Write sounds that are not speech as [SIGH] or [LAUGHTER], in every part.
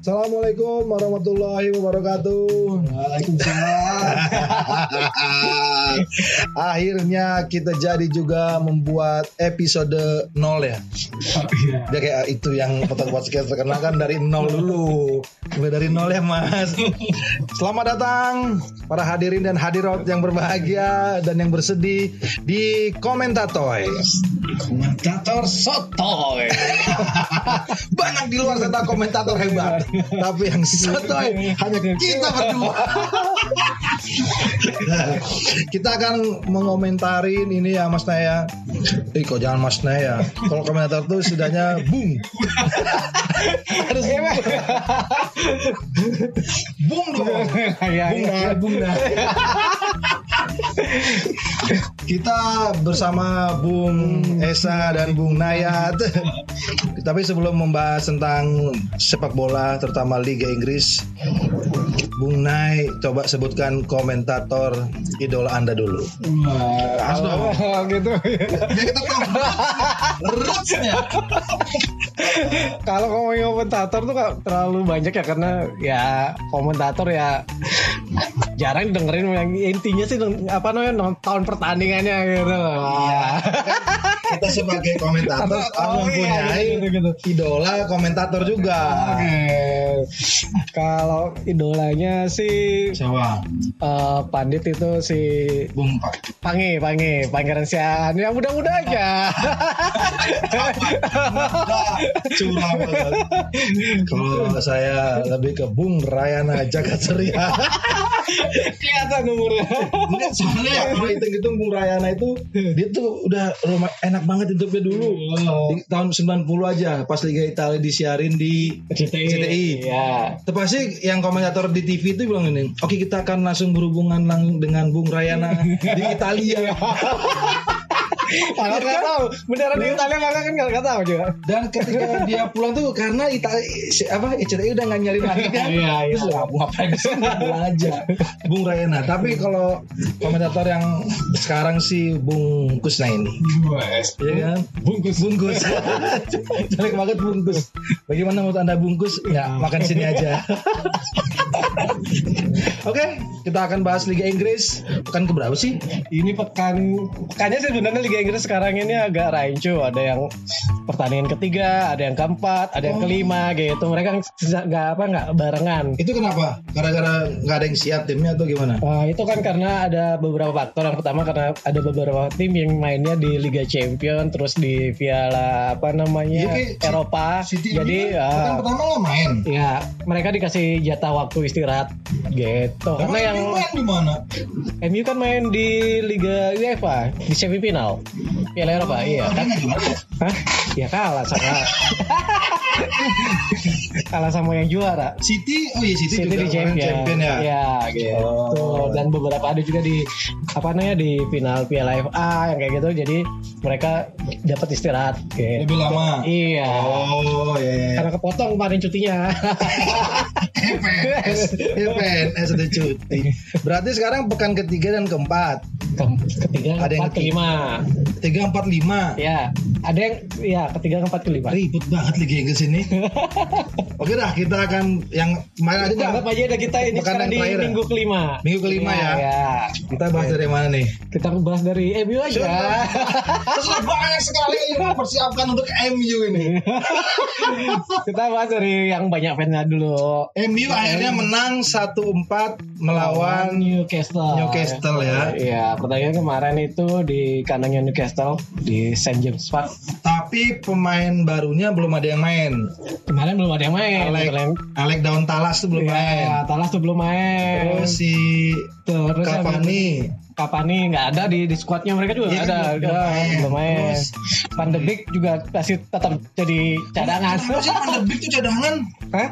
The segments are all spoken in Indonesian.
Assalamualaikum warahmatullahi wabarakatuh. Waalaikumsalam. Akhirnya kita jadi juga membuat episode 0 ya. Dia kayak itu yang podcast terkenal kan dari nol dulu. Mulai dari nol ya mas. Selamat datang para hadirin dan hadirat yang berbahagia dan yang bersedih di Komentator. Komentator sotoy. [LAUGHS] Banyak di luar sana komentator hebat. Tapi yang sotoy hanya kita berdua. [LAUGHS] kita akan mengomentarin ini ya Mas Naya. Eh kok jangan Mas Naya. Kalau komentator tuh setidaknya bung. Harus bung dong. [LAUGHS] Iya, Bung iya. Nay, Bung Nay. Kita bersama Bung Esa dan Bung Nayat. Tapi sebelum membahas tentang sepak bola, terutama Liga Inggris, Bung Nay coba sebutkan komentator idola Anda dulu. Dong. Oh, gitu. Biar kita tahu rootsnya. Kalau ngomongin komentator tuh terlalu banyak ya karena ya komentator ya jarang dengerin yang intinya sih apa namanya nonton pertandingannya gitu. Iya. [LAUGHS] Kita sebagai komentator Oh, iya, gitu, gitu. idola komentator juga. Oke. Kalau idolanya sih Siapa? eh, Pandit itu si Bung Pak. Pangi, Pangi, Pangeran Sian yang muda-muda aja. curang. Kalau saya lebih ke Bung Rayana Jagat Ceria. Kelihatan umurnya. Enggak, soalnya ya kalau hitung-hitung Bung Rayana itu dia tuh udah rumah enak banget hidupnya dulu. Di tahun 90 aja pas Liga Italia disiarin di CTI. CTI. Ya. Itu pasti yang komentator di TV itu bilang ini, oke kita akan langsung berhubungan lang dengan Bung Rayana di Italia. [LAUGHS] Kalau nggak tahu, beneran di Italia maka kan nggak tahu juga. Dan ketika dia pulang tuh karena Italia apa CTI udah nggak nyari lagi kan. Iya, iya. Terus ngapain sih pulang aja. Bung Rayana. Tapi kalau komentator yang sekarang sih Bung Kusna ini. Iya kan? Bungkus bungkus. [LAUGHS] Jelek banget bungkus. Bagaimana menurut anda bungkus? Ya makan sini aja. [LAUGHS] Oke, kita akan bahas Liga Inggris. Pekan keberapa sih? Ini pekan pekannya sebenarnya Liga Inggris sekarang ini agak rancu. Ada yang pertandingan ketiga, ada yang keempat, ada yang kelima gitu. Mereka nggak apa nggak barengan. Itu kenapa? Gara-gara nggak ada yang siap timnya atau gimana? Wah, itu kan karena ada beberapa faktor. Yang pertama karena ada beberapa tim yang mainnya di Liga Champion, terus di Piala apa namanya kayak Eropa. City Jadi ya, pekan pertama nggak main. ya mereka dikasih jatah waktu istirahat gitu. Karena yang ini main di mana? MU kan main di Liga UEFA di semifinal Piala Eropa. Iya Oh, kan? nggak juara. Hah? Ya kalah sama [LAUGHS] kalah sama yang juara. City, oh iya City, City juga di kemarin champion. champion ya. Ya, gitu. Oh. Dan beberapa ada juga di apa namanya di final Piala FA yang kayak gitu. Jadi mereka dapat istirahat gitu. Lebih lama. Iya. Oh iya. iya. Karena kepotong kemarin cutinya. [LAUGHS] PNS, PNS ada cuti. Berarti sekarang pekan ketiga dan keempat, Ke- ketiga, Ada yang keempat, kelima. tiga empat lima. Ya, ada yang ya ketiga, keempat, kelima. Ribut banget Liga Inggris ini. [LAUGHS] Oke dah, kita akan yang kemarin ada Anggap aja ada kita ini Pekan sekarang yang di terakhir ya? minggu kelima. Minggu kelima Iya, ya. ya. Kita bahas dari mana nih? Kita bahas dari MU aja. Terus [LAUGHS] banyak sekali yang mempersiapkan untuk MU ini. [LAUGHS] kita bahas dari yang banyak fansnya dulu. MU akhirnya menang 1-4 melawan Newcastle. Newcastle ya. Iya, pertandingan kemarin itu di kandangnya Newcastle di St James Park. Tapi pemain barunya belum ada yang main. Kemarin belum ada yang main. Alek, Kemarin- Alek Daun Talas tuh belum main. Iya, Talas tuh belum main. Terus si Terus Cavani. Cavani nggak ada di di squadnya mereka juga Iya, nggak ada. belum- Ya, main. belum juga masih tetap jadi cadangan. Beek tuh cadangan? Hah?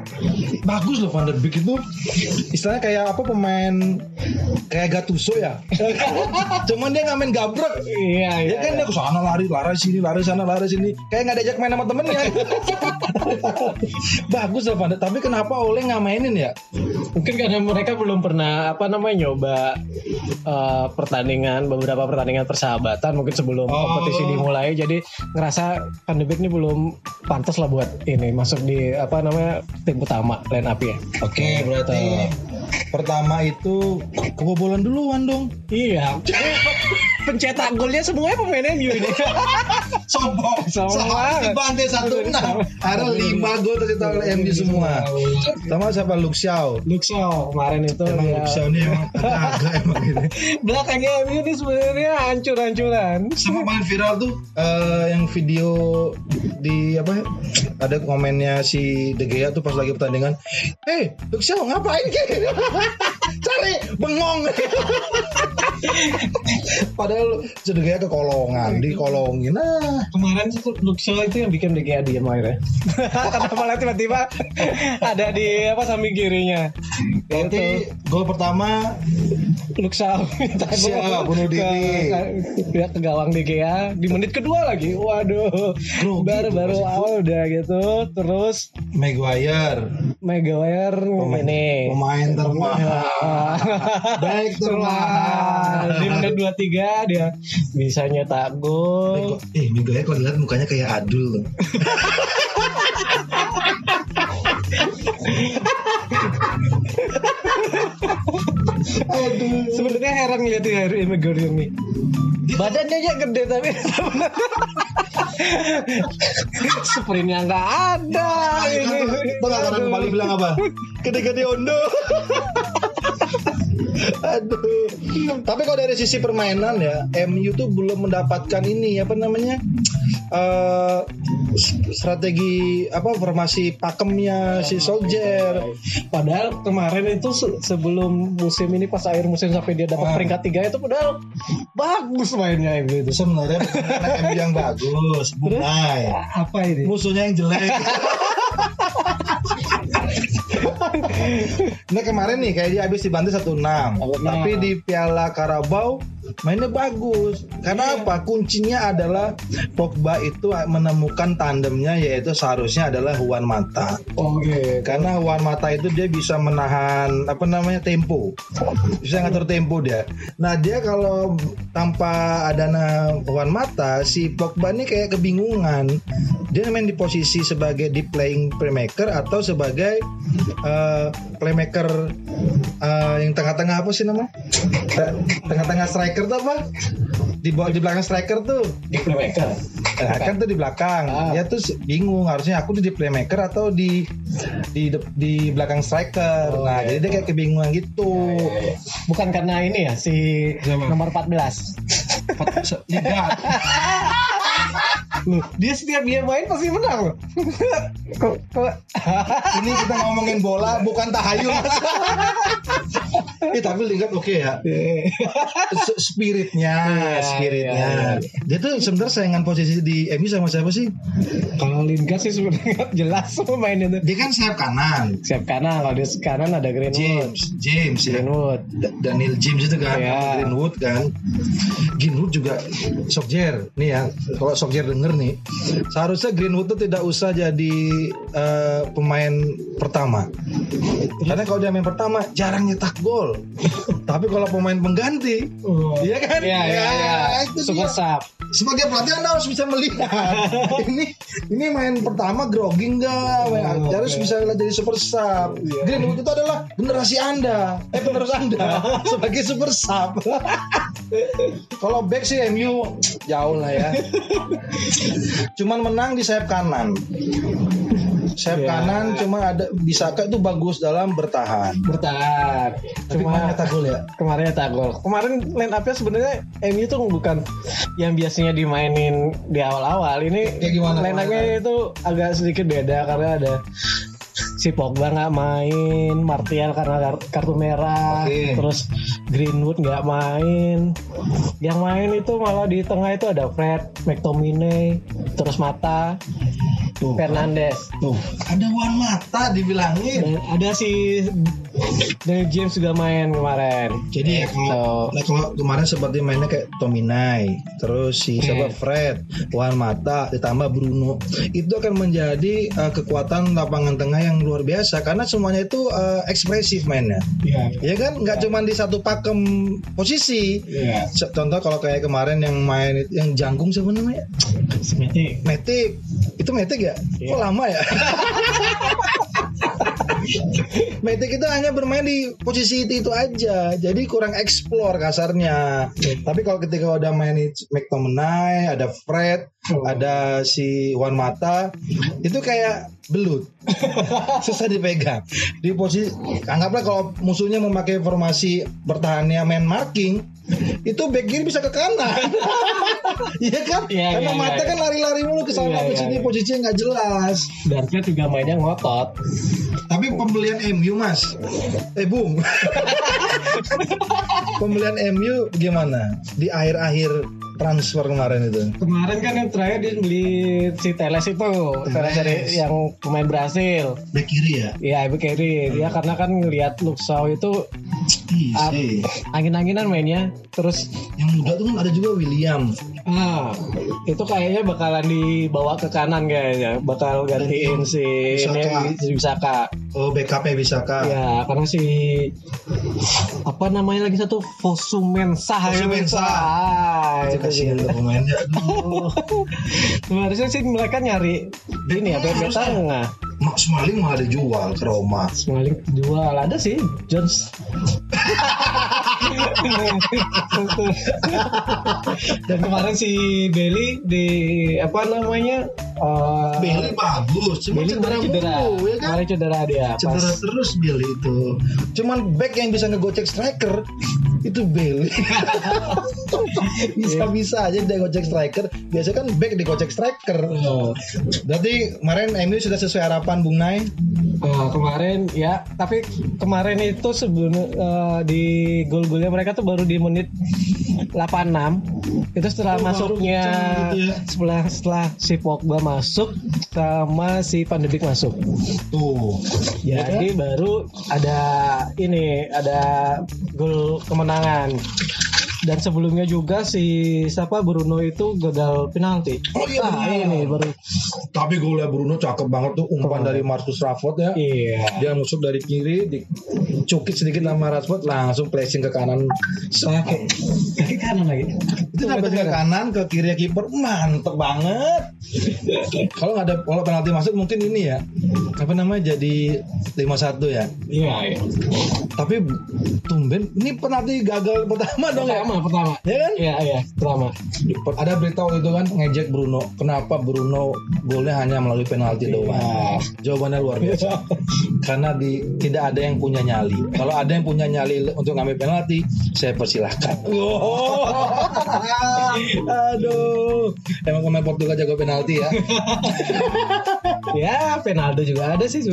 Bagus loh Beek itu. Istilahnya kayak apa pemain kayak Gattuso ya. [LAUGHS] Cuman dia nggak main gabrek. Iya, iya. Ya kan dia ke sana lari, lari sini, lari sana, lari sini. Kayak nggak diajak main sama temennya. [LAUGHS] Bagus loh Van der. Tapi kenapa Oleh nggak mainin ya? Mungkin karena mereka belum pernah apa namanya nyoba eh, pertandingan beberapa pertandingan persahabatan mungkin sebelum Oh. kompetisi dimulai jadi ngerasa Beek ini belum pantas lah buat ini masuk di apa namanya tim utama line up ya. Oke, berarti pertama itu kebobolan duluan dong. Iya. [LAUGHS] Pencetak golnya semuanya pemain MU ini. Sombong. Sombong banget. Dibantai satu enam. Ada lima gol tercetak oleh MU semua. Sama siapa Luxiao. Luxo kemarin itu Emang ya. Luxiao ini emang [LAUGHS] agak emang gitu. belakangnya MU ini sebenarnya hancur-hancuran. Sama main viral tuh eh, yang video di apa ada komennya si De Gea tuh pas lagi pertandingan. Hei, Luxiao ngapain kayak [LAUGHS] Cari bengong. [LAUGHS] Padahal si De Gea kekolongan, dikolongin. Nah, Kemarin itu Luxo itu yang bikin De Gea diem akhirnya. Kenapa malah tiba-tiba ada di apa samping kirinya. berarti gol pertama Luxo minta bunuh diri. Ke, ke, ke gawang De Gea di menit kedua lagi. Waduh. Grogi baru tuh baru pas itu. awal udah gitu. Terus Maguire Maguire ini pemain termahal. [LAUGHS] Baik termahal. di menit 23 dia bisa nyetak gol. Eh, Maguire kalau dilihat mukanya kayak Adul. Sebenarnya heran ngeliatin Harry Maguire nih. Badannya aja gede tapi [LAUGHS] sprintnya nggak ada. ini. Tahu nggak orang Bali bilang apa? Gede-gede ondo. Aduh. Tapi kalau dari sisi permainan ya, MU tuh belum mendapatkan ini apa namanya? eh strategi apa formasi pakemnya si Solskjaer. Padahal kemarin itu se- sebelum musim ini pas akhir musim sampai dia dapat Ah. peringkat tiga itu padahal bagus mainnya MU itu. Sebenarnya MU yang bagus, Bunai. Apa ini? Musuhnya yang jelek. [LAUGHS] Nah kemarin nih kayak dia habis dibantai 1-6 Tapi di Piala Karabau mainnya bagus. Karena apa? Kuncinya adalah Pogba itu menemukan tandemnya yaitu seharusnya adalah Juan Mata. Oke. karena Juan Mata itu dia bisa menahan apa namanya tempo. Bisa ngatur tempo dia. Nah dia kalau tanpa adanya Juan Mata si Pogba ini kayak kebingungan. Dia main di posisi sebagai di playing playmaker atau sebagai eh, playmaker eh, yang tengah-tengah apa sih nama? Te- tengah-tengah striker tuh apa di di belakang striker tuh Di playmaker. Nah, kan tuh di belakang. Ah. Dia tuh bingung harusnya aku tuh di playmaker atau di di di belakang striker. Oh, nah, iya. jadi dia kayak kebingungan gitu. Bukan karena ini ya si Siapa? nomor 14. [LAUGHS] Liga. [LAUGHS] Loh, dia setiap dia main pasti menang loh. [LAUGHS] kok kok Ini kita ngomongin bola bukan tahayul. [LAUGHS] eh, tapi Lingard oke ya. S- Spiritnya, Iya, spiritnya. iya, Dia tuh sebenarnya saingan posisi di MU sama siapa sih? Kalau Lingard sih sebenarnya [LAUGHS] jelas mainnya tuh. Dia kan sayap kanan. Siap kanan, kalau di kanan ada Greenwood. James, James ya. Greenwood. Da- Daniel James itu kan Iya. sama Greenwood kan Greenwood juga Sokjer nih ya kalau Sokjer denger nih. Seharusnya Greenwood tuh tidak usah jadi eh, pemain pertama. Karena kalau dia main pertama jarang nyetak gol. [LAUGHS] Tapi kalau pemain pengganti Iya kan? Iya, iya, Ya, iya. itu Super sub. sebagai pelatih anda harus bisa melihat. [LAUGHS] Ini ini main pertama grogi enggak Oh, harus bisa jadi super sub Iya. Greenwood itu adalah generasi anda. Eh penerus anda. [LAUGHS] Sebagai super sub kalau back sih MU jauh lah ya cuman menang di sayap kanan sayap Iya. kanan cuma ada Bisaka itu bagus dalam bertahan Bertahan. tapi Cuma kemarin nyetak gol ya kemarin nyetak gol. Kemarin line up-nya sebenarnya MU tuh bukan yang biasanya dimainin di awal-awal. Ini Kayak gimana line up-nya itu agak sedikit beda karena ada si Pogba nggak main, Martial karena kar- kartu merah, Oke. terus Greenwood nggak main. Yang main itu malah di tengah itu ada Fred, McTominay, terus Mata. Tuh. Fernandes. Tuh, ada Wan Mata dibilangin. Dan ada si Daniel James juga main kemarin. Jadi ya kalau, nah, kalau kemarin seperti mainnya kayak Tominay, terus si siapa Fred, Wan Mata, ditambah Bruno, itu akan menjadi uh, kekuatan lapangan tengah yang luar biasa karena semuanya itu uh, ekspresif mainnya. Iya. Ya kan, nggak cuma di satu pakem posisi. Iya. Se- Contoh kalau kayak kemarin yang main yang jangkung siapa namanya? Seperti Metik. Itu Metik ya? Iya. Kok lama ya? Metik itu hanya bermain di posisi itu, itu aja. Jadi kurang explore kasarnya. Tapi kalau ketika udah main McTominay, ada Fred, ada si Wan Mata, itu kayak belut. [LAUGHS] Susah dipegang. Di posisi anggaplah kalau musuhnya memakai formasi bertahannya main marking, itu back kiri bisa ke kanan. [LAUGHS] Iya kan? Iya, Karena iya, mata iya. kan lari-lari mulu ke sana Iya, ke sini posisinya nggak jelas. Darknya juga mainnya ngotot. Tapi pembelian MU mas, eh bung, [LAUGHS] pembelian MU gimana di akhir-akhir transfer kemarin itu? Kemarin kan yang terakhir dia beli si Teles itu, Teles dari yang pemain Brasil. Back kiri ya? Iya, Ibu Kerry. Dia karena kan ngelihat Luxau itu ah, angin-anginan mainnya. Terus Yang muda tuh kan ada juga William. ah itu kayaknya bakalan dibawa ke kanan kayaknya, bakal gantiin si Bisaka. Bisaka. Oh backupnya bisa kak. Ya, karena si apa namanya lagi satu Fosumensah ya, Fosu-Mensah. Ah, Itu kasihan tuh pemainnya. [LAUGHS] Harusnya sih mereka nyari ini ya, bek tengah. Mak Smalling malah dijual ke Roma. Smalling jual ada sih Jones. Dan kemarin si Bailey di apa namanya? eh, Bailey bagus, cuma Bailey cedera, cedera. mulu, ya kan? Kemarin cedera dia. Cedera Pas terus Bailey itu. Cuman back yang bisa ngegocek striker itu Bailey. [LAUGHS] Bisa-bisa aja dia gocek striker. Biasanya kan back digocek striker. Oh. Berarti kemarin MU sudah sesuai harapan Bung Nai. Eh, kemarin ya, tapi kemarin itu sebelum eh, di gol-golnya mereka tuh baru di menit 86. Itu setelah Oh, masuknya gitu ya. setelah setelah si Pogba masuk sama si Van de Beek masuk. Tuh. Ya? Jadi baru ada ini ada gol kemenangan. Dan sebelumnya juga si siapa Bruno itu gagal penalti. Oh iya, Ah, benar. ini baru Tapi golnya Bruno cakep banget tuh umpan dari Marcus Rashford ya. iya. Dia nusuk dari kiri, dicukit sedikit sama Rashford, langsung placing ke kanan. Kaki, kaki kanan lagi. Itu sampai ke kanan, ke kiri kiper, mantep banget. kalau nggak ada kalau penalti masuk mungkin ini ya, apa namanya jadi 5-1 ya. Iya, iya. Tapi tumben ini penalti gagal pertama dong ya. Pertama. Ya kan? Iya, iya, pertama. Ada berita waktu itu kan ngejek Bruno. Kenapa Bruno golnya hanya melalui penalti doang? Jawabannya luar biasa. [LAUGHS] Karena di tidak ada yang punya nyali. Kalau ada yang punya nyali untuk ngambil penalti, saya persilahkan. [LAUGHS] [LAUGHS] Aduh, emang pemain Portugal jago penalti ya. ya, Penaldo juga ada sih.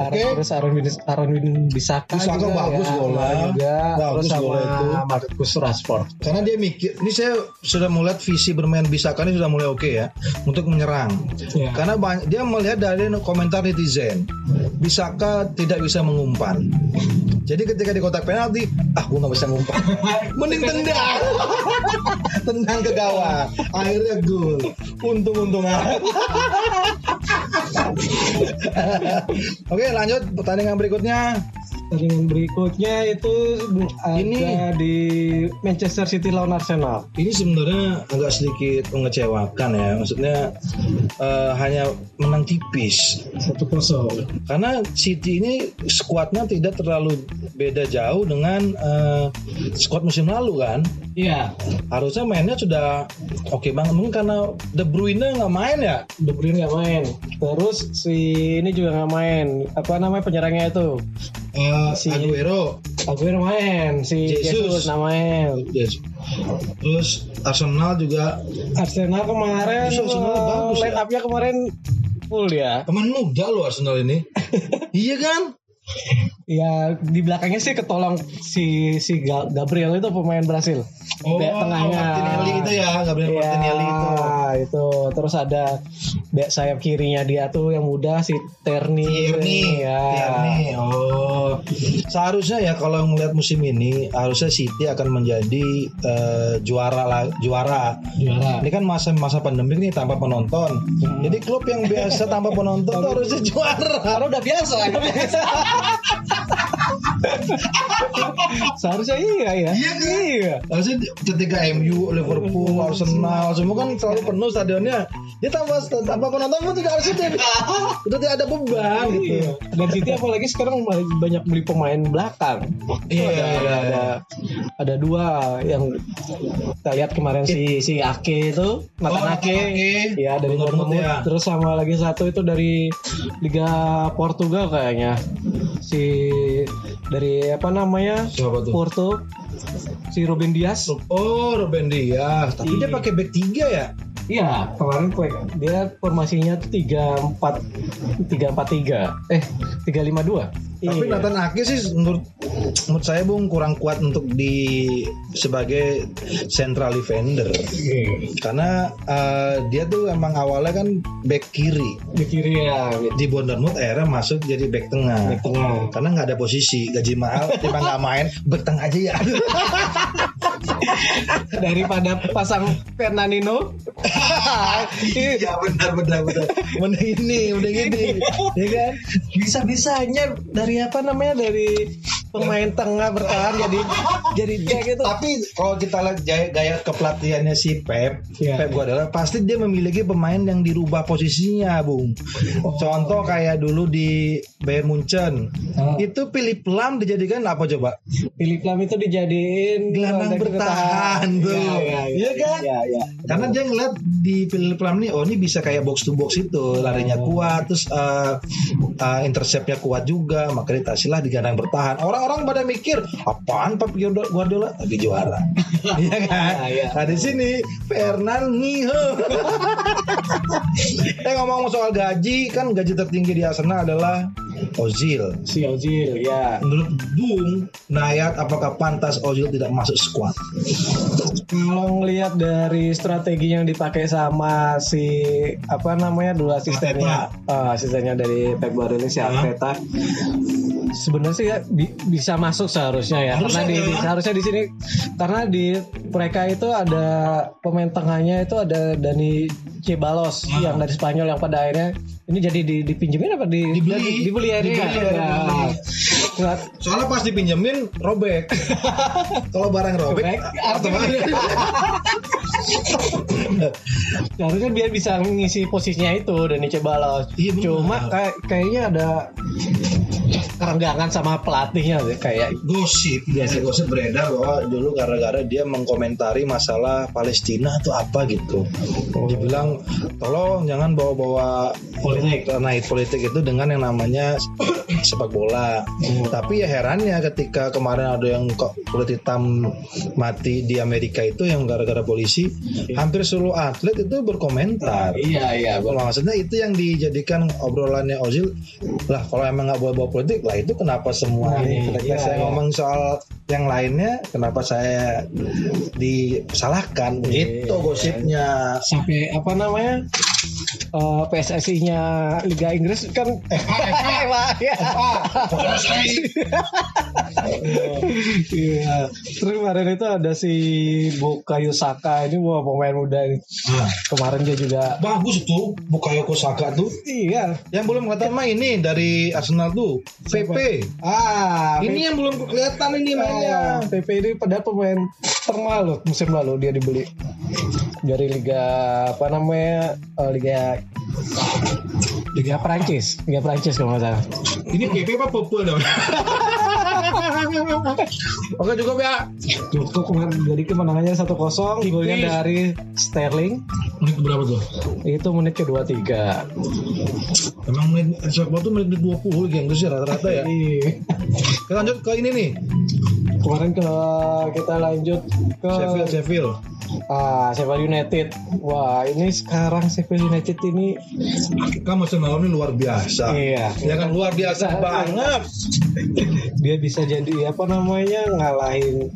Aaron, Oke. Terus Aaron Aaron Bin Bisaka, bagus ya, golnya. juga. Bagus terus sama golnya itu. Marcus Rashford. Karena dia mikir, ini saya sudah melihat visi bermain Bisaka ini sudah mulai oke ya untuk menyerang. Ya. Karena banyak, dia melihat dari komentar netizen, Bisaka tidak bisa mengumpan. Jadi ketika di kotak penalti, ah gue nggak bisa ngumpan. [LAUGHS] Mending tendang, [LAUGHS] tendang ke gawang. Akhirnya gol. Untung-untungan. [LAUGHS] Oke lanjut pertandingan berikutnya. Pertandingan berikutnya itu ada Ini- di Manchester City lawan Arsenal. Ini sebenarnya agak sedikit mengecewakan ya. Maksudnya eh, hanya menang tipis. Satu kosong. Karena City ini skuadnya tidak terlalu beda jauh dengan eh, skuad musim lalu kan. Iya. Harusnya mainnya sudah oke banget. Mungkin karena De Bruyne nggak main ya. De Bruyne nggak main. Terus si ini juga nggak main. Apa namanya penyerangnya itu? Eh, Si- Aguero. Aguero main. Si Jesus. Jesus, nggak main. Yes. Terus Arsenal juga Arsenal kemarin Justru Arsenal eh, bagus line ya. up-nya kemarin full ya. pemain muda loh Arsenal ini. [LAUGHS] iya kan? Ya di belakangnya sih ketolong si si Ga- Gabriel itu pemain Brasil. Oh, Back tengahnya. Martinelli itu ya, Gabriel Iya, Martinelli itu. itu. Terus ada back sayap kirinya dia tuh yang muda si Terni. Tierney, ya. Tierney. Oh, seharusnya ya kalau ngelihat musim ini harusnya City akan menjadi eh, juara lah, juara. Juara. Ini kan masa-masa pandemik nih tanpa penonton. Jadi klub yang biasa tanpa penonton tuh harusnya juara. Karena udah biasa kan. [LAUGHS] Seharusnya iya ya. Iya kan? Iya. Harusnya ketika MU, Liverpool, Arsenal semua kan selalu penuh stadionnya. Dia tanpa tanpa penonton pun juga harusnya dia, udah tidak ada beban gitu. Iya. Dan City apalagi sekarang banyak beli pemain belakang. Itu Iya, ada, iya, ada, iya. ada ada dua yang kita lihat kemarin si si Ake itu Nathan Oh, Ake, Ake. ya dari Bournemouth. ya. Terus sama lagi satu itu dari Liga Portugal kayaknya si dari apa namanya Siapa tuh? Porto si Ruben Dias. Oh, Ruben Dias. Tapi dia Iya. pakai back tiga ya? Iya, kemarin play- dia formasinya tuh tiga empat tiga empat tiga, eh tiga lima dua. Tapi Iya. Nathan Ake sih menurut menurut saya Bung kurang kuat untuk di sebagai central defender. Karena eh, dia tuh emang awalnya kan back kiri. di kiri ya, Di Bournemouth era masuk jadi back tengah. di tengah. Karena nggak ada posisi, gaji mahal, [LAUGHS] tiba nggak main, back tengah aja ya. [LAUGHS] Daripada pasang Fernandino. [LAUGHS] Iya benar benar benar. Mending ini, mending ini, ya kan? bisa bisanya dari apa namanya? Dari pemain tengah bertahan jadi jadi back itu Tapi kalau kita lihat gaya, gaya kepelatihannya si Pep, Iya. Pep Guardiola pasti dia memiliki pemain yang dirubah posisinya, Bung. Contoh kayak dulu di Bayern Munchen. Oh. Itu Philip Lam dijadikan apa coba? Philip Lam itu dijadiin Gelandang bertahan tuh. Iya, iya, Iya kan? Iya, iya. Karena dia ngeliat di Philip Lam nih, oh ini bisa kayak box to box itu, larinya kuat, terus uh, uh, interceptnya kuat juga, maka dikasihlah di gelandang bertahan. Orang-orang pada mikir, apaan Pep Guardiola? Tapi juara. [LAUGHS] Iya kan? Ah, iya. Nah di sini Fernandinho. eh [LAUGHS] ngomong soal gaji, kan gaji tertinggi di Arsenal adalah Ozil. Si Ozil ya. Menurut Bung Nayat, apakah pantas Ozil tidak masuk squad? Kalau ngelihat dari strategi yang dipakai sama si apa namanya dua asistennya, eh, asistennya dari Pep Guardiola si Arteta, sebenarnya sih ya bi- bisa masuk seharusnya ya, Harusnya karena di, ya. di- seharusnya di sini karena di mereka itu ada pemain tengahnya itu ada Dani Cebalos yang dari Spanyol yang pada akhirnya ini jadi di, dipinjemin apa di Dibeli. dibeli Dibeli, ya. dibeli. Ya. Soalnya pas dipinjemin robek. Kalau barang robek, Robek, otomatis. Harusnya dia bisa ngisi posisinya itu Dani Cebalos. Iya, benar. Cuma kayak kayaknya ada kerenggangan sama pelatihnya kayak gosip biasa gosip beredar bahwa dulu gara-gara dia mengkomentari masalah Palestina atau apa gitu. Dibilang tolong jangan bawa-bawa Politik. naik politik itu dengan yang namanya [COUGHS] sepak bola. Tapi ya herannya ketika kemarin ada yang kok kulit hitam mati di Amerika itu yang gara-gara polisi hampir seluruh atlet itu berkomentar. Iya iya. maksudnya itu yang dijadikan obrolannya Ozil lah kalau emang nggak bawa bawa politik lah itu kenapa semua Nah, ini iya, ketika saya iya. ngomong soal yang lainnya kenapa saya disalahkan Iya, itu gosipnya Sampai apa namanya? Eh, PSSI-nya Liga Inggris kan FA [LAUGHS] ya. [LAUGHS] Iya. Terus kemarin itu ada si Bukayo Saka ini wah pemain muda ini. Ah, Kemarin dia juga bagus tuh Bukayo Saka tuh iya. yang belum kelihatan mah ini dari Arsenal tuh PP Ah, ini yang belum kelihatan ini mainnya. PP ini pada pemain termalu musim lalu dia dibeli dari liga apa namanya eh, liga liga Prancis liga Prancis kalau nggak salah ini PP apa Popo dong [LAUGHS] Oke cukup ya Cukup kemarin jadi kemenangannya 1-0 golnya Tipis. dari Sterling menit berapa tuh itu menit kedua tiga Emang menit sepak bola tuh menit 20 geng sih rata-rata ya. Iya. Kita lanjut ke ini nih. kemarin ke kita lanjut ke Sheffield Sheffield. Ah Sheffield United wah ini sekarang Sheffield United ini Kamu semalam ini luar biasa. iya Ya kan luar biasa banget. dia bisa jadi apa namanya ngalahin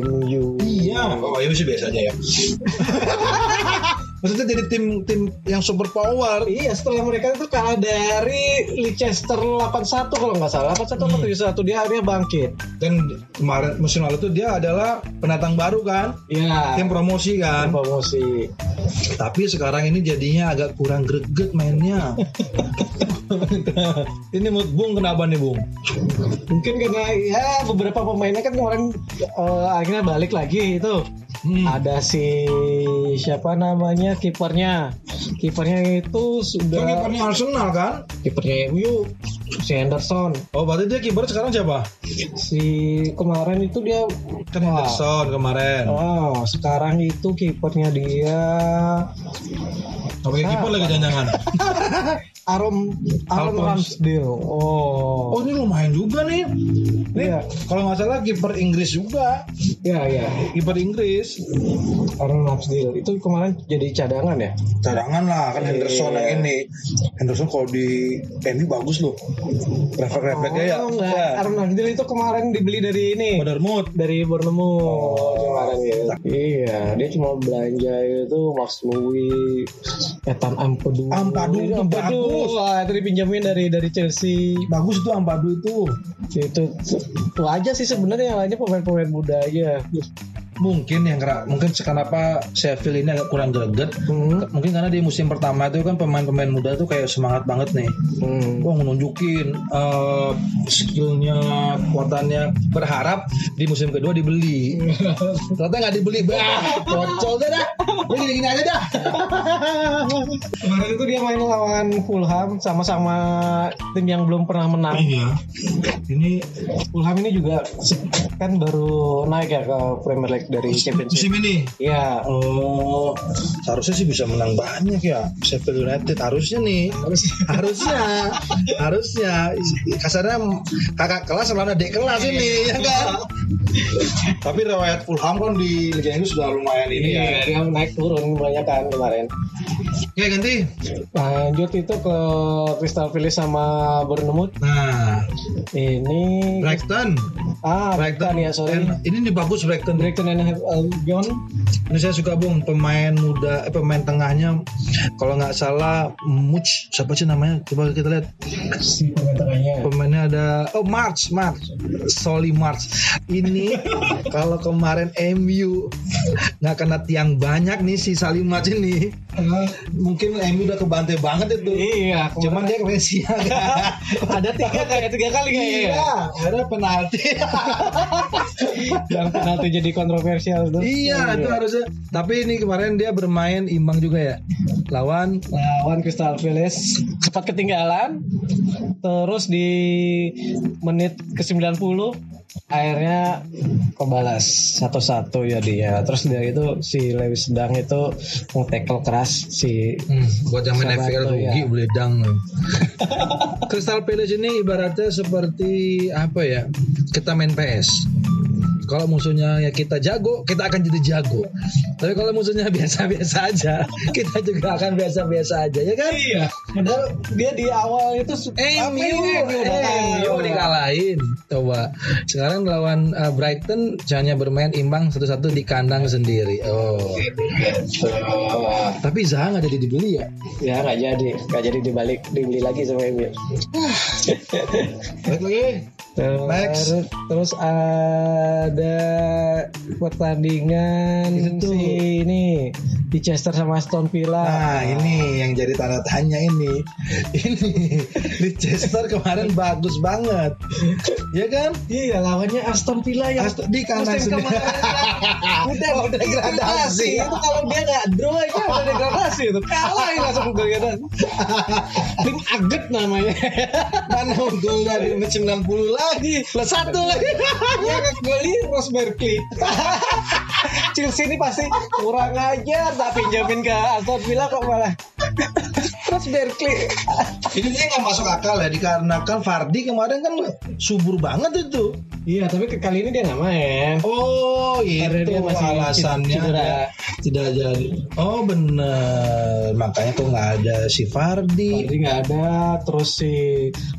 MU Iya. Oh, itu sih biasa aja ya. [LAUGHS] Maksudnya jadi tim tim yang super power. Iya setelah mereka itu kalah dari Leicester 81 kalau nggak salah 81 atau 71 dia akhirnya bangkit. Dan kemarin musim lalu tuh dia adalah pendatang baru kan, Iya. tim promosi kan. promosi. Tapi sekarang ini jadinya agak kurang greget mainnya. [LAUGHS] ini mood Bung kenapa nih Bung? Mungkin karena ya beberapa pemainnya kan kemarin eh, akhirnya balik lagi itu. Hmm. Ada si siapa namanya kipernya. Kipernya itu sudah kipernya Arsenal kan? kipernya MU si Henderson. Oh berarti dia kiper sekarang siapa? Si kemarin itu dia Kan Henderson kemarin. Oh, sekarang itu kipernya dia yang kiper lagi jangan-jangan? [LAUGHS] Arom Alphonse. Ramsdale. Oh. Oh ini lumayan juga nih. Ini Iya. kalau nggak salah kiper Inggris juga. Iya, iya. Kiper Inggris. Aaron Ramsdale itu kemarin jadi cadangan ya? Cadangan lah kan Henderson yang ini. Henderson kalau di MU bagus loh. Refleks-refleksnya ya. Oh, enggak. Ya. Aaron Ramsdale itu kemarin dibeli dari ini. Bournemouth. Dari Bournemouth Oh. kemarin ya. Iya, dia cuma belanja itu Max Louis, Ethan Ampadu. Ampadu itu bagus. Wah, itu dipinjamin dari dari Chelsea. Bagus tuh Ampadu itu. Itu itu aja sih sebenarnya yang lainnya pemain-pemain muda aja. Mungkin yang mungkin kenapa Sheffield ini agak kurang greget. Hmm. Mungkin karena di musim pertama itu kan pemain-pemain muda tuh kayak semangat banget nih. Hmm. Wah nunjukin eh, skillnya, kekuatannya. Berharap di musim kedua dibeli. [LAUGHS] Ternyata nggak dibeli. Bah, bocol deh dah. Lu gini-gini aja dah. Kemarin itu dia main lawan Fulham sama-sama tim yang belum pernah menang. Iya. Ini Fulham ini juga kan baru naik ya ke Premier League dari Championship. musim ini. Iya. Oh, seharusnya sih bisa menang banyak ya Sheffield United harusnya nih. harusnya, harusnya kasarnya kakak kelas lawan adik kelas ini ya kan. Tapi riwayat Fulham kan di Liga Inggris sudah lumayan ini ya. Iya, dia naik turun banyak kan kemarin. Oke ganti. Lanjut itu ke Crystal Palace sama Bournemouth. Nah, Ini Brighton. ah Brighton ya sorry. And- ini nih bagus Brighton. Brighton and Albion. Ini saya suka bung pemain muda, eh, pemain tengahnya. Kalau nggak salah, Much siapa sih namanya? Coba kita lihat. Si pemain tengahnya. Pemainnya ada oh March, March, Soli March. Ini [LAUGHS] kalau kemarin MU nggak kena tiang banyak nih si Salim March ini, mungkin MU udah kebantai banget itu. Iya, Cuman dia siang. [LAUGHS] ada tiga kayak tiga kali kayaknya ya. Iya, ada penalti. [LAUGHS] Yang penalti jadi kontroversial tuh. iya, itu harusnya. Tapi ini kemarin dia bermain imbang juga ya. Lawan lawan Crystal Palace sempat ketinggalan terus di menit ke 90 akhirnya kebalas satu-satu ya dia terus dari itu si Lewis Dang itu tackle keras si Hmm, buat Sabato, FPL rugi ya. beledang. Crystal Palace ini ibaratnya seperti apa ya? Kita main PS. Kalau musuhnya ya kita jago, kita akan jadi jago. Tapi kalau musuhnya [LAUGHS] biasa-biasa aja, kita juga akan biasa-biasa aja, ya kan? iya padahal dia di awal itu apa MU, MU kan? MU dikalahin. Coba sekarang lawan uh, Brighton hanya bermain imbang satu-satu di kandang sendiri. Oh, Oh, tapi Zaha nggak jadi dibeli ya? ya nggak jadi nggak jadi dibalik dibeli lagi sama MU [LAUGHS] Balik lagi. Terus, Next. terus ada pertandingan Itu si ini Leicester sama Aston Villa. Nah ini yang jadi tanda tanya ini [LAUGHS] Ini Leicester kemarin bagus banget Ya kan? Iya lawannya Aston Villa yang Aston- di musim sendiri. [LAUGHS] udah Oh, udah degradasi. itu kalau dia nggak draw aja udah [LAUGHS] degradasi itu kalah ini langsung degradasi tim aget namanya Mana untungnya di menit 90 lagi. Plus satu lagi. ya kembali Ross Barkley Chelsea ini pasti kurang ajar tak pinjamin ke Aston Villa kok malah. [LAUGHS] Ross Barkley Ini dia nggak masuk akal ya Dikarenakan Fardi kemarin kan subur banget itu. Iya tapi ke kali ini dia nggak main. Oh Karena itu masih alasannya cedera. dia tidak jadi. Oh bener. Makanya kok nggak ada si Fardi Jadi nggak ada terus si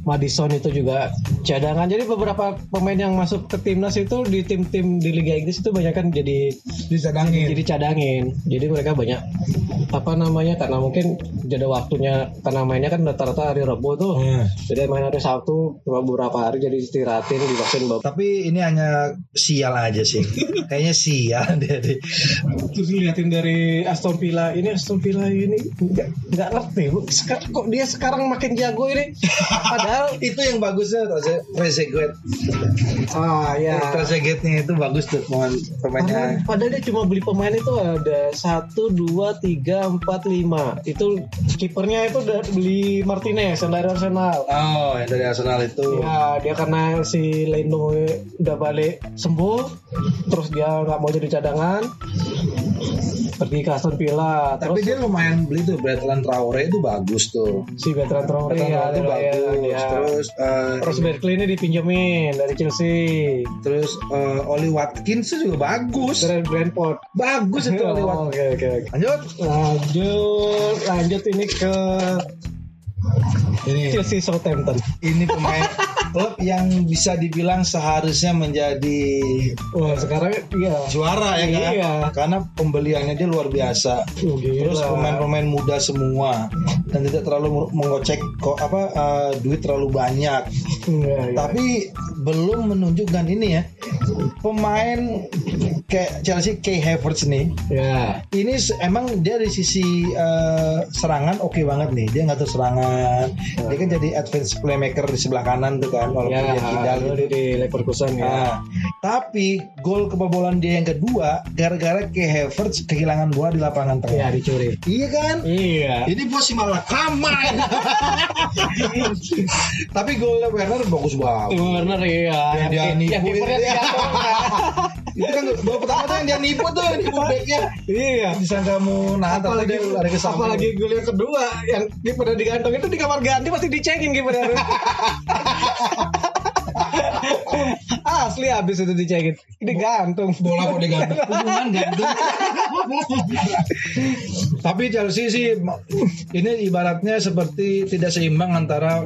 Madison itu juga cadangan jadi beberapa pemain yang masuk ke timnas itu di tim-tim di Liga Inggris itu banyak kan jadi Dicadangin jadi cadangin jadi mereka banyak apa namanya karena mungkin jeda waktunya karena mainnya kan rata-rata hari Rabu tuh. Hmm. Jadi main hari Sabtu cuma beberapa hari jadi istirahatin divaksin bapak. Tapi ini hanya sial aja sih. [LAUGHS] Kayaknya sial dia. dia. Terus liatin dari Aston Villa ini Aston Villa ini nggak ngerti bu. Kok dia sekarang makin jago ini. [LAUGHS] Padahal itu yang bagusnya Trezeguet. ah ya. Trezeguetnya itu bagus tuh pemain Padahal, pemainnya. padahal dia cuma beli pemain itu ada satu dua tiga empat lima itu kipernya itu udah beli Martinez yang dari Arsenal. Oh, yang dari Arsenal itu. Ya dia karena si Leno udah balik sembuh, terus dia nggak mau jadi cadangan, pergi ke Aston Villa. Tapi Terus dia lumayan beli tuh Bertrand Traore itu bagus tuh. si Bertrand Traore Bertrand ya, Traore itu ya, bagus. ya. Terus eh, Terus Berkeley ini dipinjemin dari Chelsea, terus eh, Oli Watkins itu juga bagus. dari Brentford. Bagus itu Oli Oh, Watkins. Oke. Lanjut. Lanjut, lanjut ini ke Ini Chelsea Southampton. ini pemain klub yang bisa dibilang seharusnya menjadi Wah sekarang iya. juara ya kan? Iya. Karena pembeliannya dia luar biasa. Oh, gila. Terus pemain-pemain muda semua dan tidak terlalu mengocek kok apa eh, duit terlalu banyak. Iya, iya. Tapi belum menunjukkan ini ya pemain kayak Chelsea Kay Havertz nih. Ya. Ini emang dia dari sisi eh, serangan oke banget nih. Dia ngatur serangan. Dia kan jadi advance playmaker di sebelah kanan tuh kan walaupun Ya, dia kidal gitu. di, di Leverkusen ya. Nah, tapi gol kebobolan dia yang kedua gara-gara Kay Havertz kehilangan bola di lapangan Iya, tengah. dicuri. Iya kan? Iya. Ini bos si malah kamar. [LAUGHS] Tapi golnya Werner bagus banget. Warner iya. Yang dia nipu yang kipernya itu. kan gol pertama tuh yang dia nipu tuh, nipu backnya. Iya. Disangka mau nahan tapi dia lari ke samping. apalagi gol yang kedua yang kipernya digantung itu di kamar ganti pasti dicekin kipernya. [LAUGHS] Asli habis itu dicekin. Digantung. bola kok digantung [LAUGHS] hubungan gantung tapi Chelsea sih ini ibaratnya seperti tidak seimbang antara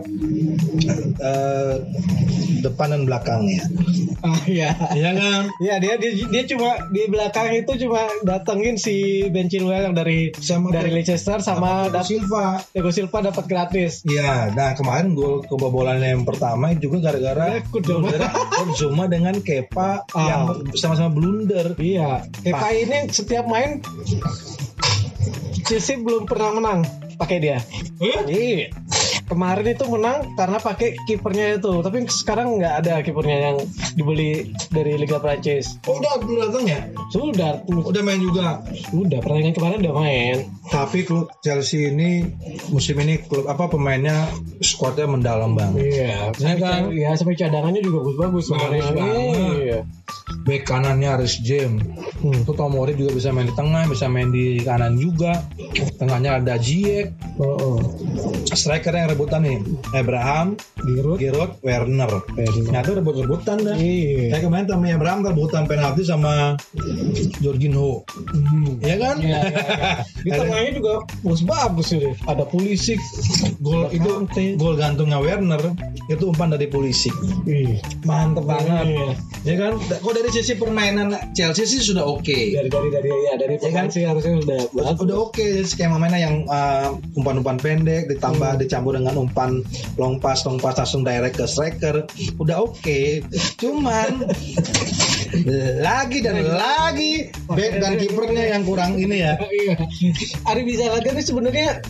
eh, depan dan belakangnya Ah iya. iya kan Iya dia, dia dia cuma di belakang itu cuma datengin si Ben Chilwell yang dari Sama dari Leicester sama dap- Silva Thiago Silva dapat gratis. Iya, nah kemarin gol kebobolan yang pertama juga gara-gara Ya, Gara-gara Zuma dengan Kepa Ah. yang sama-sama blunder. Iya. Kepa ini setiap main Chelsea belum pernah menang pakai dia. Iya. Kemarin itu menang karena pakai kipernya itu, tapi sekarang nggak ada kipernya yang dibeli dari Liga Prancis. Oh, udah belum datang ya? Sudah, Udah main juga. sudah pertandingan kemarin udah main. Tapi klub Chelsea ini musim ini klub apa pemainnya skuadnya mendalam banget. Iya, Ya kan? ya sampai cadangannya juga bagus-bagus. Bagus kemarin. banget. Iya. Back kanannya Aris James. Hmm. Itu Tomori juga bisa main di tengah, bisa main di kanan juga. Tengahnya ada Ziyech. Oh, oh. Striker rebutan nih. Abraham, Giroud. Giroud, Werner. Werner. Nyata rebut-rebutan dah. Iya. Kayak kemarin Tammy Abraham rebutan penalti sama Jorginho. Hmm. Iya kan? Iya, iya, iya. [LAUGHS] Di tengahnya juga bagus bagus ini. Ada Pulisic, gol itu gol gantungnya Werner itu umpan dari polisi. Ih, Mantep banget. Iya. Ya kan? Kok dari sisi permainan Chelsea sih sudah oke. Dari dari dari ya dari Iya kan? sih harusnya udah bagus. Udah oke Jadi skema mainnya yang uh, umpan-umpan pendek ditambah dicampur dengan umpan long pass long pass langsung direct ke striker. Udah oke. Cuman lagi dan lagi back dan kipernya yang kurang ini ya. Iya. Ari Bizalaga ini sebenarnya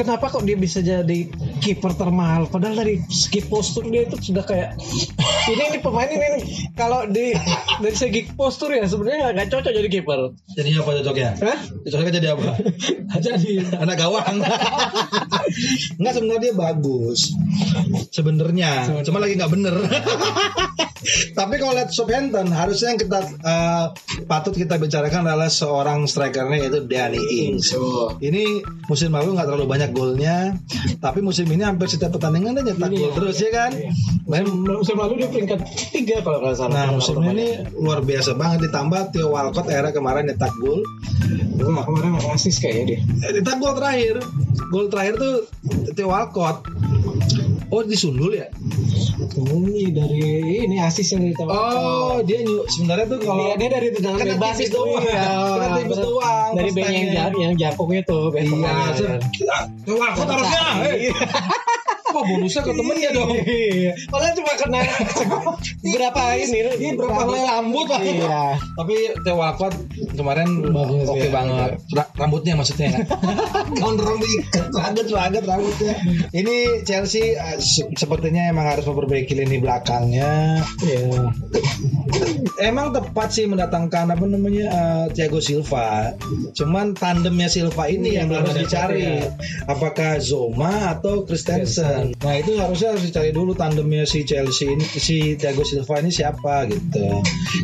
kenapa kok dia bisa jadi kiper termahal? Padahal dari segi postur dia itu sudah kayak [LAUGHS] ini ini pemain ini kalau di dari segi postur ya sebenarnya nggak cocok jadi kiper. Jadi apa cocoknya? Hah? cocoknya jadi apa? [LAUGHS] Jadi anak gawang. [LAUGHS] Nggak sebenarnya dia bagus. Sebenarnya. Cuma lagi nggak bener tapi kalau lihat Southampton harusnya yang kita uh, patut kita bicarakan adalah seorang strikernya yaitu Danny Ings. Oh. ini musim lalu nggak terlalu banyak golnya tapi musim ini hampir setiap pertandingan dia nyetak gol ya. terus ya kan? Main musim lalu dia peringkat tiga kalau nggak salah. Nah musim ini luar biasa banget. Ditambah Theo Walcott era kemarin nyetak gol. Wah, kemarin asis kayaknya dia. Eh, nyetak gol terakhir. Gol terakhir tuh Theo Walcott oh disundul ya Ini dari ini asis yang ditawarkan. Oh, dia nyu- sebenarnya tuh kalau Iya, dia dari tendangan Kena bebas itu. doang. Iya. Kena tipis doang, Dari bank yang jam yang jangkung itu. Iya, harusnya? Iya. Kok bonusnya ke temennya dong? Iya. Padahal cuma kena [LAUGHS] berapa ini? Ini berapa helai rambut lah. Iya. Tapi Theo Walcott kemarin oke banget. Ra- rambutnya maksudnya kan. [LAUGHS] Gondrong diikat, banget banget rambutnya. Ini Chelsea eh, se- sepertinya emang harus memperbaiki lini belakangnya. Iya. Emang tepat sih mendatangkan apa namanya eh, Thiago Silva. Cuman tandemnya Silva ini Iya, yang belum harus dicari. ya. Apakah Zoma atau Christensen? Nah itu harusnya harus dicari dulu tandemnya si Chelsea ini, si Thiago Silva ini siapa gitu.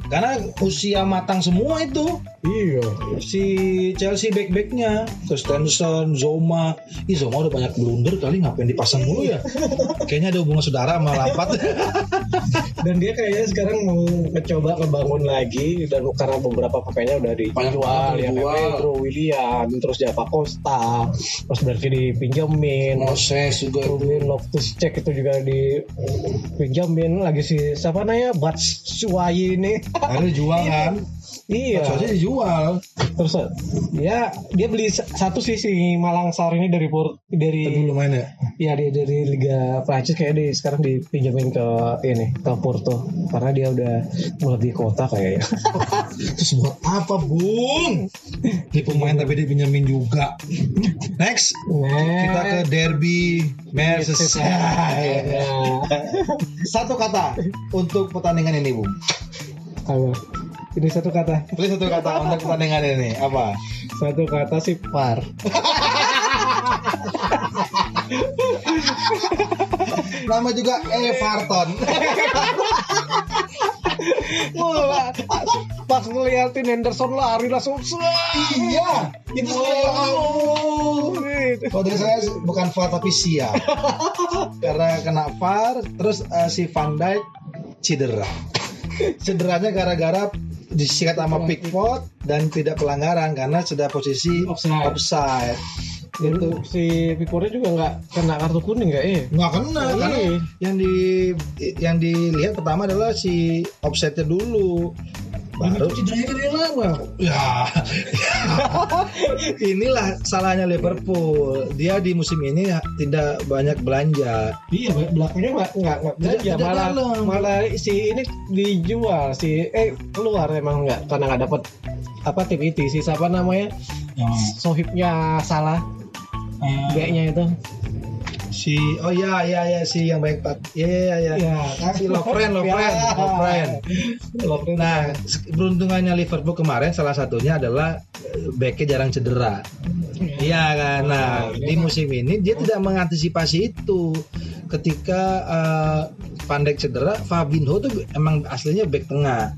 Karena usia matang semua itu. Iya. Si Chelsea back-backnya Christensen, Zoma. Ih Zoma udah banyak blunder kali ngapain dipasang mulu ya? [LAUGHS] Kayaknya ada hubungan saudara sama Lampard. [LAUGHS] Dan dia kayaknya sekarang mau mencoba ngebangun lagi dan karena beberapa pemainnya udah dijual ya Pedro William, terus Java Costa, terus berarti dipinjemin. Moses juga Kemudian Loftus Check itu juga dipinjemin lagi si siapa namanya Batshuayi ini. Akhirnya jual kan? [LAUGHS] iya. Soalnya dijual. Terus dia dia beli sa- satu sih si Malang Sar ini dari Port dari Dulu main ya. ya dia dari Liga Prancis kayak di sekarang dipinjemin ke ini ke Porto karena dia udah mulai di kota kayaknya. [LAUGHS] Terus buat apa, Bung? Ini pemain tapi dipinjemin juga. Next, kita ke derby Merseyside. Ya. Satu kata untuk pertandingan ini, Bung. Apa? Ini satu kata. Please satu kata untuk pertandingan ini. Apa? Satu kata sih par. Nama juga Everton. Wah, pas ngeliatin Henderson lari langsung iya, itu saya. Kalau dari saya bukan VAR tapi Sia. Karena kena VAR, terus eh, si Van Dijk cedera. Cederanya gara-gara disikat sama Pickford dan tidak pelanggaran karena sudah posisi Offside. offside. Itu si Pickfordnya juga nggak kena kartu kuning nggak eh? Nggak kena Iya. karena yang di yang dilihat pertama adalah si offside-nya dulu. Baru cederanya dari lama. Ya, [LAUGHS] inilah salahnya Liverpool. Dia di musim ini tidak banyak belanja. Iya, belakangnya nggak nggak belanja Tidak malah dalam. malah si ini dijual si eh keluar emang nggak karena nggak dapat apa tim itu si siapa namanya sohibnya salah B-nya itu Si oh ya ya ya si yang baik Pak. Ya ya ya. kan? Si Lovren, Lovren, Ya. Lovren. Lovren. Nah, beruntungannya Liverpool kemarin salah satunya adalah eh, backnya jarang cedera. Iya kan. Nah, di musim ini dia tidak mengantisipasi itu. Ketika eh, Van Dijk cedera, Fabinho tuh emang aslinya back tengah.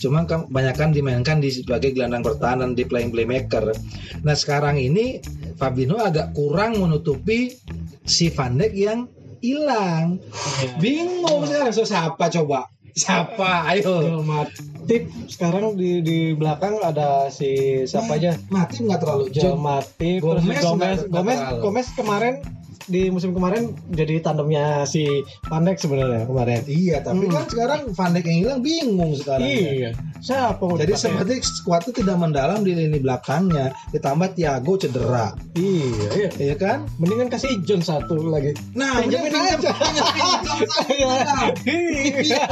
Cuma kebanyakan dimainkan di sebagai gelandang pertahanan di playing playmaker. Nah, sekarang ini Fabinho agak kurang menutupi si Van Dijk yang hilang. Bingung sekarang so siapa coba? Siapa? Ayo. Matip sekarang di di belakang ada si siapa aja Mati nggak terlalu jauh. Matip Gomez terus Gomez Gomez. Gomez kemarin di musim kemarin jadi tandemnya si Van Dijk sebenarnya kemarin Iya, tapi Hmm. kan sekarang Van Dijk yang hilang bingung sekarang. iya siapa mau Jadi dipakai? seperti skuad itu tidak mendalam di lini belakangnya. Ditambah Thiago cedera, iya iya ya kan? Mendingan kasih John satu lagi. Nah, Pinjemin udah aja. Iya. Iya. [LAUGHS]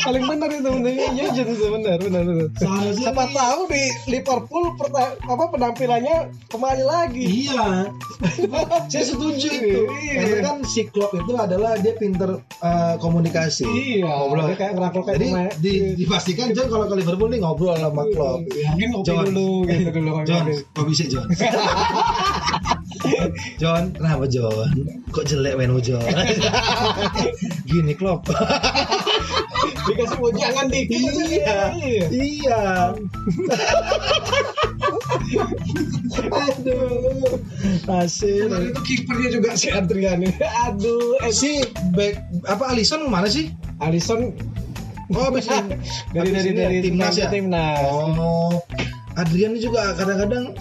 Paling benar itu benernya Iya John benar benar benar. Siapa tahu di Liverpool perta- apa penampilannya kembali lagi. Iya, [LAUGHS] saya setuju itu. Iya. Karena kan si Klopp itu adalah dia pinter uh, komunikasi. Iya. Ngobrol. Dia kayak ngerangkul kayak Jadi pemain. di, dipastikan John kalau ke Liverpool nih ngobrol sama Klopp. Ya, mungkin ngopi John. dulu gitu dulu John, kok bisa John? [LAUGHS] John, kenapa John? Kok jelek mainmu John? [LAUGHS] Gini Klopp. Dikasih jangan dikit. iya, Iya. Aduh, hasil. itu kipernya juga si Adrian. Aduh, eh, Si back apa Alisson mana sih? Alisson Oh, ini. dari dari ya, dari timnas ya. timnas. Oh, Adrian juga kadang-kadang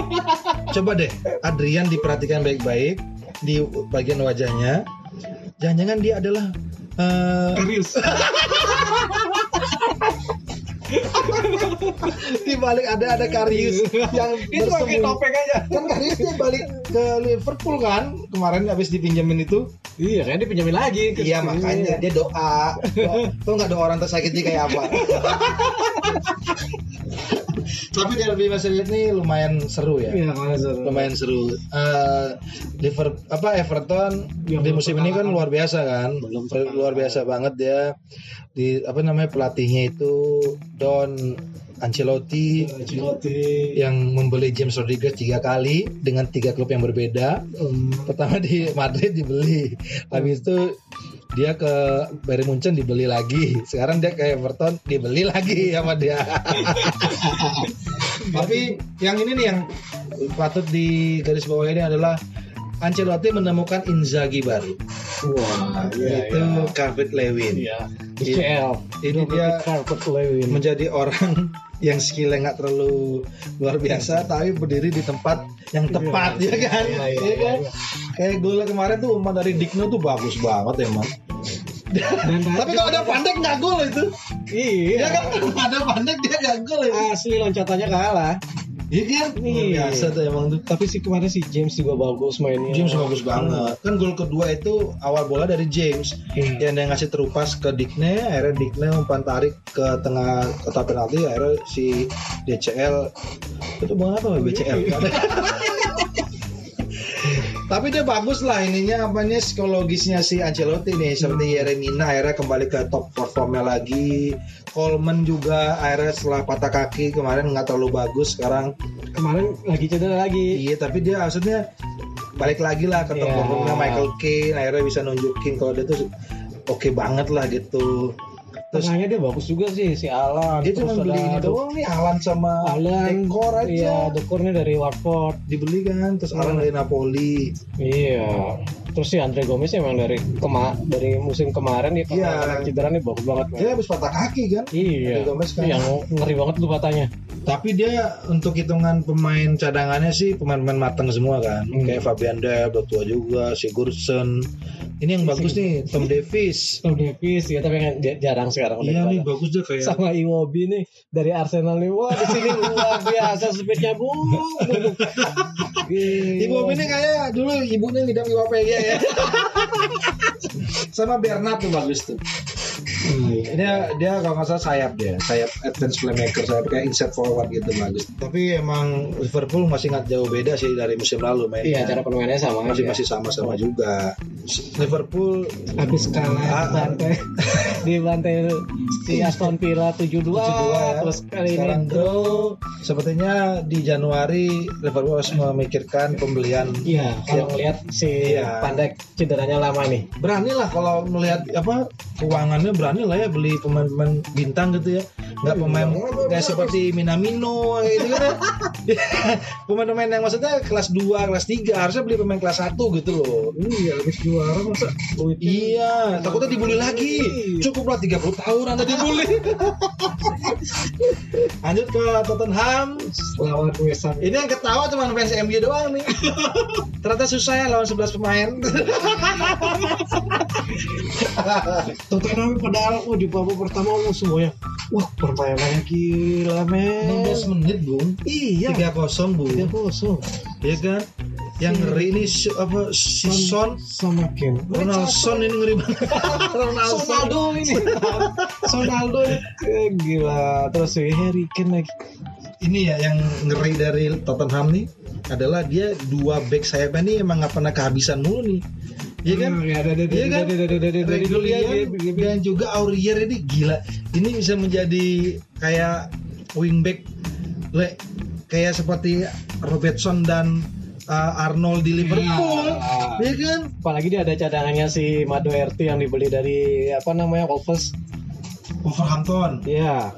[LAUGHS] coba deh Adrian diperhatikan baik-baik di bagian wajahnya. Jangan-jangan dia adalah Serius. [LAUGHS] di balik ada ada Karius yang [LAUGHS] Itu pakai topeng aja. Kan Karius dia balik ke Liverpool kan kemarin habis dipinjemin itu. Iya, kan dipinjamin lagi. Iya makanya dia doa. doa. Tuh nggak doa orang tersakiti kayak apa? [LAUGHS] Tapi derby Merseyside ini lumayan seru ya. Iya, mana seru. lumayan seru. Eh Liverpool apa Everton Yang di musim ini kan luar biasa kan, Belum luar biasa banget dia di apa namanya pelatihnya itu Don Ancelotti Ancelotti. yang membeli James Rodriguez tiga kali dengan tiga klub yang berbeda. Um, Pertama di Madrid dibeli, habis itu dia ke Bayern Munchen dibeli lagi. Sekarang dia ke Everton dibeli lagi sama dia. [LAUGHS] Tapi yang ini nih yang patut di garis bawah ini adalah Ancelotti menemukan Inzaghi baru. Wah, iya, itu iya. David Lewin. Iya. ICL. Ini dia Carpet Lewin. menjadi orang yang skillnya nggak terlalu luar biasa tapi berdiri di tempat yang tepat ya kan Iya, iya, Iya kan iya. kayak gol kemarin tuh umpan dari Digno tuh bagus banget emang Dan [LAUGHS] tapi kalau ada pandek nggak gol itu Iya. ya kan ada pandek dia nggak gol itu Asli loncatannya kalah. Iya kan Iya. biasa tuh emang tuh Tapi sih kemarin si James juga bagus mainnya. James bagus banget kan gol kedua itu awal bola dari James Hmm. yang dia ngasih terupas ke Digne akhirnya Digne umpan tarik ke tengah kotak penalti akhirnya si DCL itu bukan apa BCL [LAUGHS] tapi dia bagus lah ininya apanya psikologisnya si Ancelotti nih seperti Yeremina akhirnya kembali ke top performnya lagi Coleman juga akhirnya setelah patah kaki kemarin nggak terlalu bagus sekarang Kemarin lagi cedera lagi. Iya, tapi dia maksudnya balik lagi lah ke top Iya. performnya Michael Keane, akhirnya bisa nunjukin kalau dia tuh oke banget lah gitu. Tengahnya dia bagus juga sih si Alan. dia cuma beli ini doang nih Alan sama Alan Dekor aja. Iya, dekornya dari Watford. Dibeli kan, terus Alan dari Napoli. Iya. Terus si Andre Gomez emang dari kema dari musim kemarin dia Iya. kemarin cedera nih bagus banget. Dia habis patah kaki kan. Iya. Andre Gomez kan. Yang ngeri banget tuh katanya. Tapi dia untuk hitungan pemain cadangannya sih pemain-pemain matang semua kan. Hmm. Kayak Fabian Delp, udah tua juga, Sigurdsson. Ini yang bagus nih, Tom [LAUGHS] Davis. Tom Davis ya tapi kan jarang sekarang Iya nih bagus dia kayak sama Iwobi nih dari Arsenal nih wah di sini luar biasa speednya bu. [LAUGHS] Ibu ini kayak dulu ibunya ngidam PG ya. [LAUGHS] Sama Bernard tuh bagus tuh. Dia dia kalau nggak salah sayap dia, sayap advance playmaker, sayap kayak inside forward gitu bagus. Tapi emang Liverpool masih nggak jauh beda sih dari musim lalu mainnya. Iya cara permainannya sama masih masih sama-sama juga. Liverpool habis kalah Ah, bantai di bantai [LAUGHS] si Aston Villa 7-2, 7-2 ya. terus kali Sekarang ini draw sepertinya di Januari Liverpool harus memikirkan pembelian Iya, kalau ngelihat si Iya. Pandek cederanya lama nih. berani lah kalau melihat apa keuangannya berani lah ya beli pemain-pemain bintang gitu ya. Nggak pemain kayak seperti Minamino gitu kan. Ya. [LAUGHS] pemain-pemain yang maksudnya kelas 2 kelas 3 harusnya beli pemain kelas 1 gitu loh. Iya, habis juara masa iya takutnya dibully lagi. Cukuplah 30 tahun anda dibully. [LAUGHS] Lanjut ke Tottenham. Lawan West Ham. ini yang ketawa cuma fans MU doang nih. [LAUGHS] Ternyata susah ya lawan 11 pemain Tottenham padahal oh, di babak pertama oh, semuanya wah permainannya gila men. 16 menit bung iya. 3-0 bung tiga kosong. Iya kan? Yang ngeri ini si, apa si Son sama Ken Ronaldson ini ngeri banget. [LAUGHS] Ronaldson. Sonaldo ini. [LAUGHS] Sonaldo eh, gila. Terus si Harry Kane lagi. Ini ya yang ngeri dari Tottenham nih adalah dia dua back sayapnya nih emang nggak pernah kehabisan mulu nih. Iya kan? Ya, Iya ada, kan? ada, dan juga Aurier ini gila. Ini bisa menjadi kayak wingback le kayak seperti Robertson dan uh, Arnold di Liverpool. Iya. Iya kan? apalagi dia ada cadangannya si Mado RT yang dibeli dari apa namanya Wolves Wolverhampton. Iya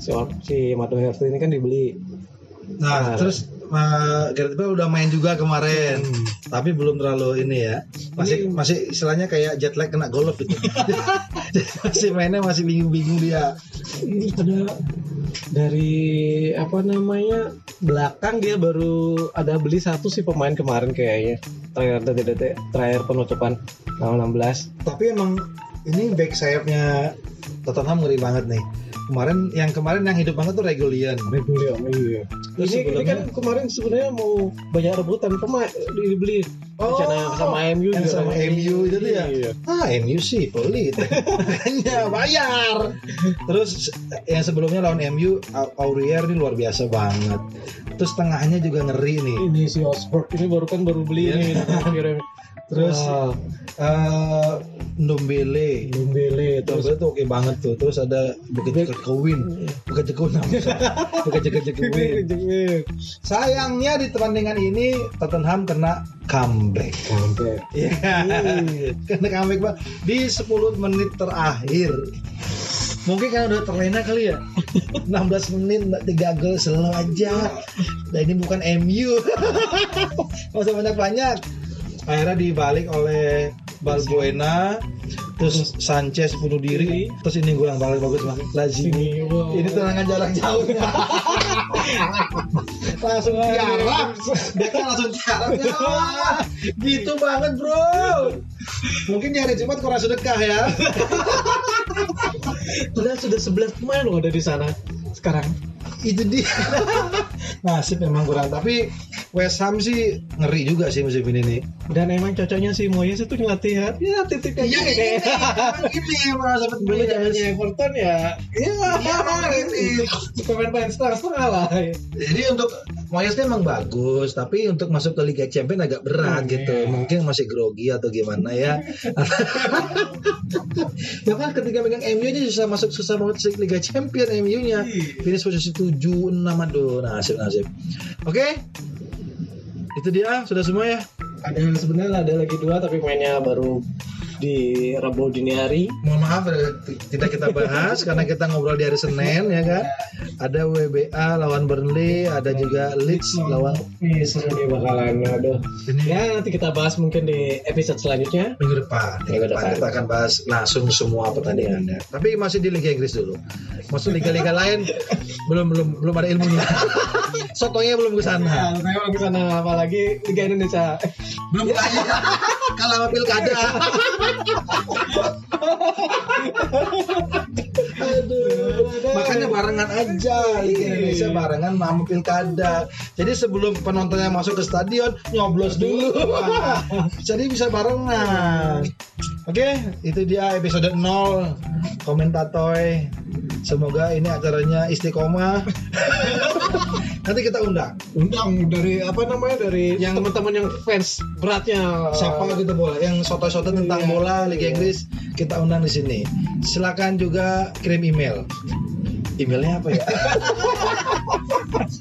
si, si Mado RT ini kan dibeli Nah, Nah. terus uh, Gareth Bale udah main juga kemarin, Hmm. tapi belum terlalu ini ya. Masih Ini- masih istilahnya kayak jet lag kena golf itu. [LAUGHS] masih mainnya masih bingung-bingung dia. ini ada dari apa namanya belakang dia baru ada beli satu sih pemain kemarin kayaknya terakhir detik-detik terakhir penutupan tanggal 16 Tapi emang ini back sayapnya Tottenham ngeri banget nih. Kemarin yang kemarin yang hidup banget tuh Regulian. Regulion iya. Terus Ini, ini kan kemarin sebenarnya mau banyak rebutan pemain dibeli rencana sama MU Oh, juga sama kan. MU itu tuh ya. Iya. Ah, MU sih pelit. Makanya [LAUGHS] bayar. Terus yang sebelumnya lawan MU Au- Aurier ini luar biasa banget. Terus tengahnya juga ngeri nih. Ini si Osberg ini baru kan baru beli ini. [LAUGHS] Terus Wah, eh Ndombele. Dembele terus Ndombele tuh oke banget tuh. Terus ada Bukit Kewin. Bukit Kewin. Bukit Kewin. Sayangnya di pertandingan ini Tottenham kena comeback. sampai Iya. [LAUGHS] Kena comeback Pak. di 10 menit terakhir. Mungkin karena udah terlena kali ya. [LAUGHS] 16 menit 3 gol selalu aja. Dan ini bukan MU. Nggak [LAUGHS] usah banyak-banyak. Akhirnya dibalik oleh Balbuena terus Sanchez bunuh diri terus ini gue yang paling bagus mas Lazini Ini, wow. ini tendangan jarak jauh. [LAUGHS] Langsung tiarap dia kan langsung tiarap gitu banget bro. Mungkin di hari Jumat kurang sedekah ya. [LAUGHS] Padahal sudah 11 pemain loh ada di sana sekarang. itu dia. [LAUGHS] Nasib memang kurang. Tapi West Ham sih ngeri juga sih musim ini nih Dan emang cocoknya si Moyes itu ngelatih ya, ya titik aja Iya, kayak ini emang sahabat dulu zamannya Everton ya. Iya, ini. pemain-pemain setengah-setengah lah. Jadi untuk Moyes tuh emang bagus, tapi untuk masuk ke Liga Champions agak berat Hmm, gitu. iya. Mungkin masih grogi atau gimana ya. Bahkan [LAUGHS] ketika megang MU aja susah masuk susah banget ke Liga Champions MU-nya. Iya. Finish posisi 7 6 aduh nasib nasib. Oke. Itu dia sudah semua ya. Ada sebenarnya ada lagi dua tapi mainnya baru di Rabu dini hari. Mohon maaf eh, tidak kita bahas [LAUGHS] karena kita ngobrol di hari Senin ya kan. Ada WBA lawan Burnley, ada juga Leeds lawan Ini seru nih bakalan aduh. ini Ya nanti kita bahas mungkin di episode selanjutnya. minggu depan. Minggu Minggu depan depan. kita akan bahas langsung semua pertandingannya. Tapi masih di Liga Inggris dulu. Maksud liga-liga lain [LAUGHS] belum belum belum ada ilmunya. [LAUGHS] Sotonya belum ke sana. Saya mau ke sana apalagi Liga Indonesia. Belum kaya. Kalah sama pilkada. Aduh. Makanya barengan aja Liga Indonesia barengan sama pilkada. Jadi sebelum penontonnya masuk ke stadion nyoblos dulu. [LAUGHS] Jadi bisa barengan. Oke, itu dia episode 0 Komentatoy. Semoga ini acaranya istiqomah. [LAUGHS] Nanti kita undang. Undang dari apa namanya dari Yang- teman-teman yang fans beratnya Siapa gitu bola yang soto-soto tentang Iya. bola Liga Inggris kita undang di sini. Silakan juga kirim email. Emailnya apa ya? [LAUGHS]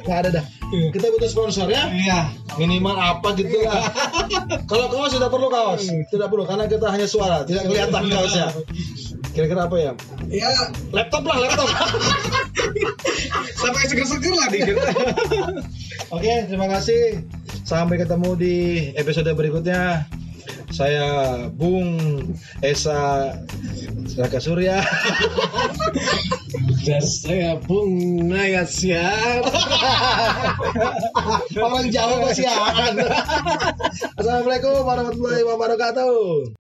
Nggak ada dah. Kita butuh sponsor ya. Iya. Minimal apa gitu lah. [LAUGHS] Kalau kaos tidak perlu kaos, tidak perlu karena kita hanya suara, tidak kelihatan kaosnya. [LAUGHS] Kira-kira apa ya? Ya Laptop lah, laptop. sampai seger-seger lah dikit. Oke, terima kasih. Sampai ketemu di episode berikutnya. Saya Bung Esa Raka Surya. Dan saya Bung Nayasya. Orang Jawa kasihan. Assalamualaikum warahmatullahi wabarakatuh.